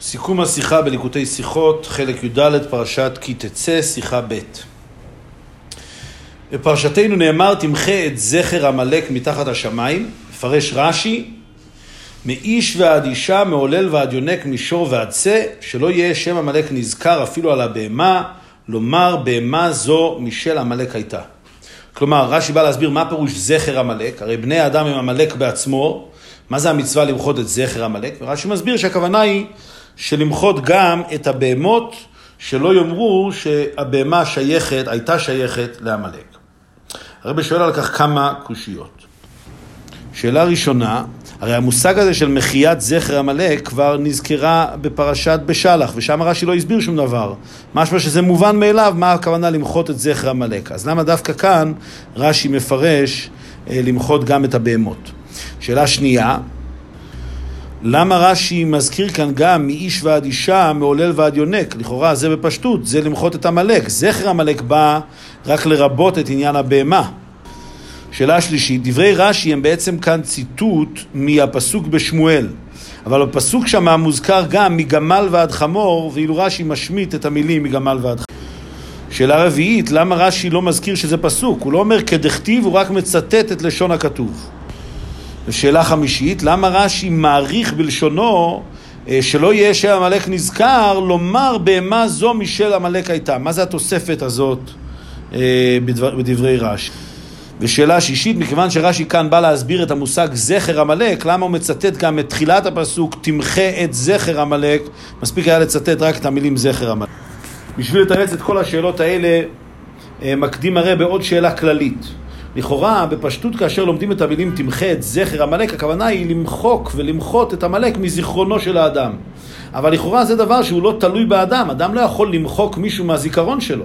סיכום השיחה בליקוטי שיחות, חלק י"ד, פרשת כי תצא, שיחה ב'. בפרשתנו נאמר, תמחה את זכר עמלק מתחת השמיים, מפרש רש"י, מאיש ועד אישה, מעולל ועד יונק, מישור ועד שא, שלא יהיה שם עמלק נזכר אפילו על הבהמה, לומר בהמה זו משל עמלק הייתה. כלומר, רש"י בא להסביר מה פירוש זכר עמלק, הרי בני האדם הם עמלק בעצמו, מה זה המצווה למחות את זכר עמלק? ורש"י מסביר שהכוונה היא שלמחות גם את הבהמות, שלא יאמרו שהבהמה שייכת, הייתה שייכת לעמלק. הרבי שואל על כך כמה קושיות. שאלה ראשונה, הרי המושג הזה של מחיית זכר עמלק כבר נזכרה בפרשת בשלח, ושם רש"י לא הסביר שום דבר. משמע שזה מובן מאליו, מה הכוונה למחות את זכר עמלק. אז למה דווקא כאן רש"י מפרש אה, למחות גם את הבהמות? שאלה שנייה, למה רש"י מזכיר כאן גם מאיש ועד אישה, מעולל ועד יונק? לכאורה זה בפשטות, זה למחות את עמלק. זכר עמלק בא רק לרבות את עניין הבהמה. שאלה שלישית, דברי רש"י הם בעצם כאן ציטוט מהפסוק בשמואל. אבל בפסוק שם מוזכר גם מגמל ועד חמור, ואילו רש"י משמיט את המילים מגמל ועד חמור. שאלה רביעית, למה רש"י לא מזכיר שזה פסוק? הוא לא אומר כדכתיב, הוא רק מצטט את לשון הכתוב. ושאלה חמישית, למה רש"י מעריך בלשונו אה, שלא יהיה שם עמלק נזכר, לומר בהמה זו משל עמלק הייתה? מה זה התוספת הזאת אה, בדבר, בדברי רש"י? ושאלה שישית, מכיוון שרש"י כאן בא להסביר את המושג זכר עמלק, למה הוא מצטט גם את תחילת הפסוק, תמחה את זכר עמלק, מספיק היה לצטט רק את המילים זכר עמלק. בשביל לתרץ את כל השאלות האלה, אה, מקדים הרי בעוד שאלה כללית. לכאורה, בפשטות כאשר לומדים את המילים תמחה את זכר עמלק, הכוונה היא למחוק ולמחות את עמלק מזיכרונו של האדם. אבל לכאורה זה דבר שהוא לא תלוי באדם, אדם לא יכול למחוק מישהו מהזיכרון שלו.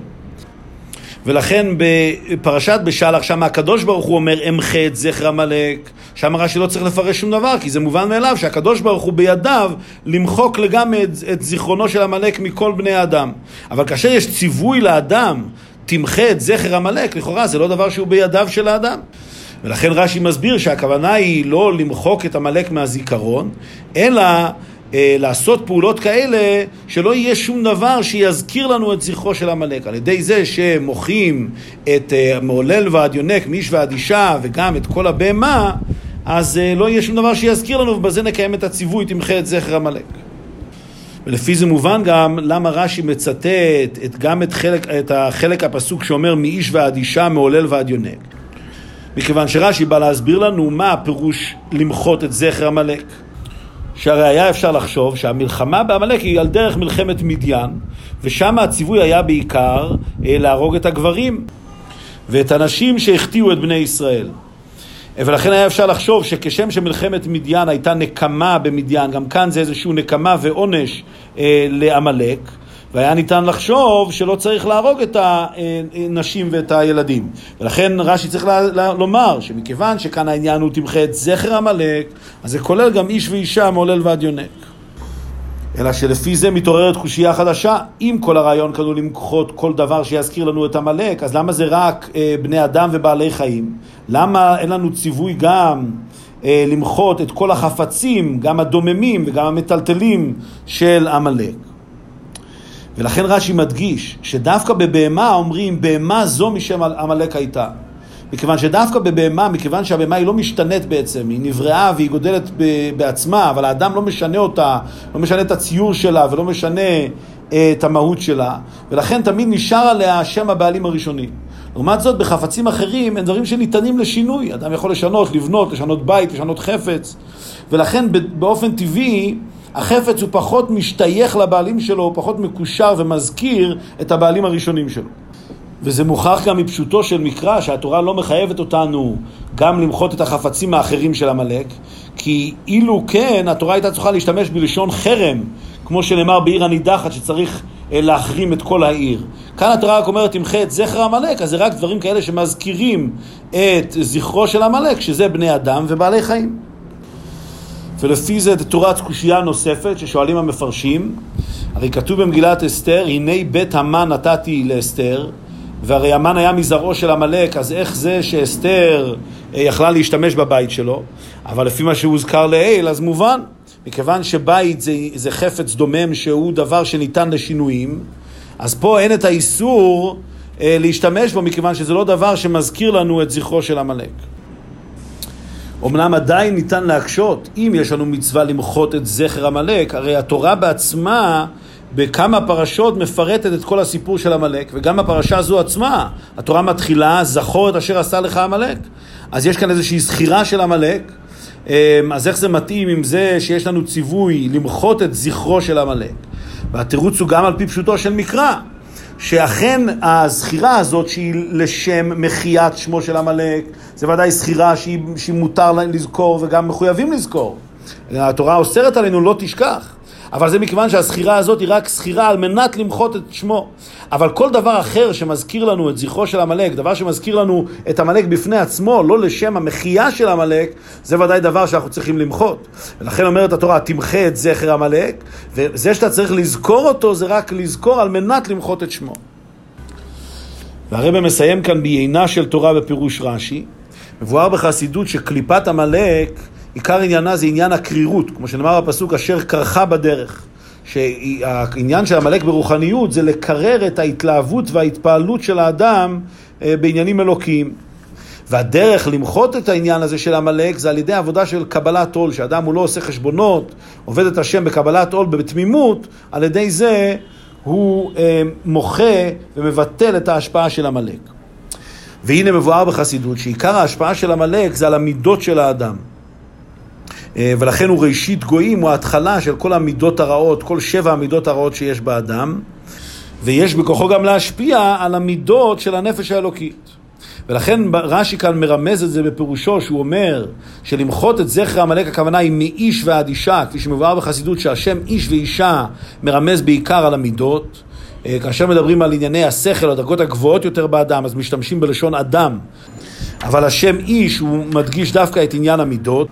ולכן בפרשת בשלח, שם הקדוש ברוך הוא אומר, אמחה את זכר עמלק. שם רש"י לא צריך לפרש שום דבר, כי זה מובן מאליו שהקדוש ברוך הוא בידיו למחוק לגמרי את, את זיכרונו של עמלק מכל בני האדם. אבל כאשר יש ציווי לאדם, תמחה את זכר עמלק, לכאורה זה לא דבר שהוא בידיו של האדם. ולכן רש"י מסביר שהכוונה היא לא למחוק את עמלק מהזיכרון, אלא אה, לעשות פעולות כאלה שלא יהיה שום דבר שיזכיר לנו את זכרו של עמלק. על ידי זה שמוחים את אה, מעולל ועד יונק, מאיש ועד אישה וגם את כל הבהמה, אז אה, לא יהיה שום דבר שיזכיר לנו ובזה נקיים את הציווי, תמחה את זכר עמלק. ולפי זה מובן גם למה רש"י מצטט את, גם את, חלק, את החלק הפסוק שאומר מאיש ועד אישה, מעולל ועד יונק. מכיוון שרש"י בא להסביר לנו מה הפירוש למחות את זכר עמלק. שהרי היה אפשר לחשוב שהמלחמה בעמלק היא על דרך מלחמת מדיין, ושם הציווי היה בעיקר אה, להרוג את הגברים ואת הנשים שהחטיאו את בני ישראל. ולכן היה אפשר לחשוב שכשם שמלחמת מדיין הייתה נקמה במדיין, גם כאן זה איזשהו נקמה ועונש אה, לעמלק, והיה ניתן לחשוב שלא צריך להרוג את הנשים ואת הילדים. ולכן רש"י צריך לה, לה, לומר שמכיוון שכאן העניין הוא תמחה את זכר עמלק, אז זה כולל גם איש ואישה מעולל ועד יונק. אלא שלפי זה מתעוררת קושייה חדשה. אם כל הרעיון כאן הוא למחות כל דבר שיזכיר לנו את עמלק, אז למה זה רק אה, בני אדם ובעלי חיים? למה אין לנו ציווי גם אה, למחות את כל החפצים, גם הדוממים וגם המטלטלים של עמלק? ולכן רש"י מדגיש שדווקא בבהמה אומרים בהמה זו משם עמלק הייתה. מכיוון שדווקא בבהמה, מכיוון שהבהמה היא לא משתנית בעצם, היא נבראה והיא גודלת בעצמה, אבל האדם לא משנה אותה, לא משנה את הציור שלה ולא משנה אה, את המהות שלה, ולכן תמיד נשאר עליה שם הבעלים הראשוני. לעומת זאת, בחפצים אחרים הם דברים שניתנים לשינוי. אדם יכול לשנות, לבנות, לשנות בית, לשנות חפץ, ולכן באופן טבעי החפץ הוא פחות משתייך לבעלים שלו, הוא פחות מקושר ומזכיר את הבעלים הראשונים שלו. וזה מוכח גם מפשוטו של מקרא, שהתורה לא מחייבת אותנו גם למחות את החפצים האחרים של עמלק, כי אילו כן, התורה הייתה צריכה להשתמש בלשון חרם, כמו שנאמר בעיר הנידחת, שצריך אה, להחרים את כל העיר. כאן התורה רק אומרת, תמחה את זכר עמלק, אז זה רק דברים כאלה שמזכירים את זכרו של עמלק, שזה בני אדם ובעלי חיים. ולפי זה תורת קושייה נוספת ששואלים המפרשים, הרי כתוב במגילת אסתר, הנה בית המן נתתי לאסתר, והרי המן היה מזרעו של עמלק, אז איך זה שאסתר אה, יכלה להשתמש בבית שלו? אבל לפי מה שהוזכר לעיל, אז מובן, מכיוון שבית זה, זה חפץ דומם שהוא דבר שניתן לשינויים, אז פה אין את האיסור אה, להשתמש בו, מכיוון שזה לא דבר שמזכיר לנו את זכרו של עמלק. אמנם עדיין ניתן להקשות, אם יש לנו מצווה למחות את זכר עמלק, הרי התורה בעצמה בכמה פרשות מפרטת את כל הסיפור של עמלק, וגם הפרשה הזו עצמה, התורה מתחילה, זכור את אשר עשה לך עמלק. אז יש כאן איזושהי זכירה של עמלק, אמ, אז איך זה מתאים עם זה שיש לנו ציווי למחות את זכרו של עמלק? והתירוץ הוא גם על פי פשוטו של מקרא. שאכן הזכירה הזאת שהיא לשם מחיית שמו של עמלק, זה ודאי זכירה שהיא, שהיא מותר לזכור וגם מחויבים לזכור. התורה אוסרת עלינו לא תשכח. אבל זה מכיוון שהזכירה הזאת היא רק זכירה על מנת למחות את שמו. אבל כל דבר אחר שמזכיר לנו את זכרו של עמלק, דבר שמזכיר לנו את עמלק בפני עצמו, לא לשם המחייה של עמלק, זה ודאי דבר שאנחנו צריכים למחות. ולכן אומרת התורה, תמחה את זכר עמלק, וזה שאתה צריך לזכור אותו זה רק לזכור על מנת למחות את שמו. והרבא מסיים כאן בעיינה של תורה בפירוש רש"י, מבואר בחסידות שקליפת עמלק עיקר עניינה זה עניין הקרירות, כמו שנאמר בפסוק, אשר קרחה בדרך. שהעניין של עמלק ברוחניות זה לקרר את ההתלהבות וההתפעלות של האדם אה, בעניינים אלוקיים. והדרך למחות את העניין הזה של עמלק זה על ידי עבודה של קבלת עול, שאדם הוא לא עושה חשבונות, עובד את השם בקבלת עול בתמימות, על ידי זה הוא אה, מוחה ומבטל את ההשפעה של עמלק. והנה מבואר בחסידות שעיקר ההשפעה של עמלק זה על המידות של האדם. אה, ולכן הוא ראשית גויים, הוא ההתחלה של כל המידות הרעות, כל שבע המידות הרעות שיש באדם, ויש בכוחו גם להשפיע על המידות של הנפש האלוקית. ולכן רש"י כאן מרמז את זה בפירושו, שהוא אומר שלמחות את זכר עמלק הכוונה היא מאיש ועד אישה, כפי שמבואר בחסידות שהשם איש ואישה מרמז בעיקר על המידות. אה, כאשר מדברים על ענייני השכל, הדרגות הגבוהות יותר באדם, אז משתמשים בלשון אדם. אבל השם איש הוא מדגיש דווקא את עניין המידות.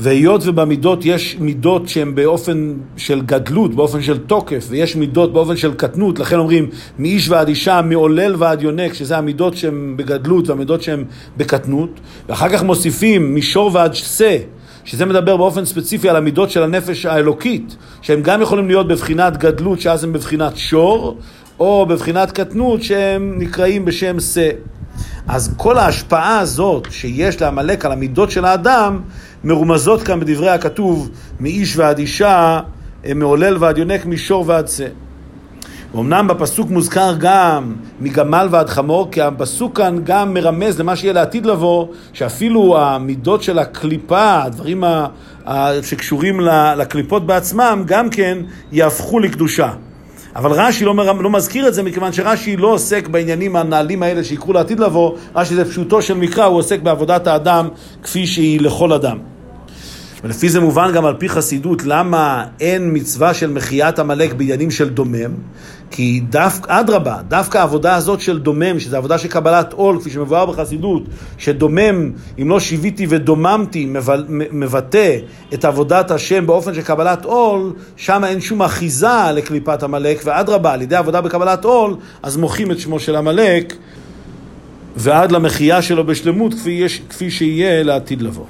והיות ובמידות יש מידות שהן באופן של גדלות, באופן של תוקף, ויש מידות באופן של קטנות, לכן אומרים מאיש ועד אישה, מעולל ועד יונק, שזה המידות שהן בגדלות והמידות שהן בקטנות, ואחר כך מוסיפים מישור ועד שא, שזה מדבר באופן ספציפי על המידות של הנפש האלוקית, שהם גם יכולים להיות בבחינת גדלות, שאז הם בבחינת שור, או בבחינת קטנות, שהם נקראים בשם שא. אז כל ההשפעה הזאת שיש לעמלק על המידות של האדם, מרומזות כאן בדברי הכתוב, מאיש ועד אישה, אה, מעולל ועד יונק, מישור ועד שא. אמנם בפסוק מוזכר גם מגמל ועד חמור, כי הפסוק כאן גם מרמז למה שיהיה לעתיד לבוא, שאפילו המידות של הקליפה, הדברים שקשורים לקליפות בעצמם, גם כן יהפכו לקדושה. אבל רש"י לא, לא מזכיר את זה מכיוון שרש"י לא עוסק בעניינים הנעלים האלה שיקרו לעתיד לבוא, רש"י זה פשוטו של מקרא, הוא עוסק בעבודת האדם כפי שהיא לכל אדם. ולפי זה מובן גם על פי חסידות למה אין מצווה של מחיית עמלק בעניינים של דומם, כי דווקא, אדרבה, דווקא העבודה הזאת של דומם, שזו עבודה של קבלת עול, כפי שמבואר בחסידות, שדומם, אם לא שיוויתי ודוממתי, מבטא את עבודת השם באופן של קבלת עול, שם אין שום אחיזה לקליפת עמלק, ואדרבה, על ידי עבודה בקבלת עול, אז מוחים את שמו של עמלק, ועד למחייה שלו בשלמות, כפי, יש, כפי שיהיה לעתיד לבוא.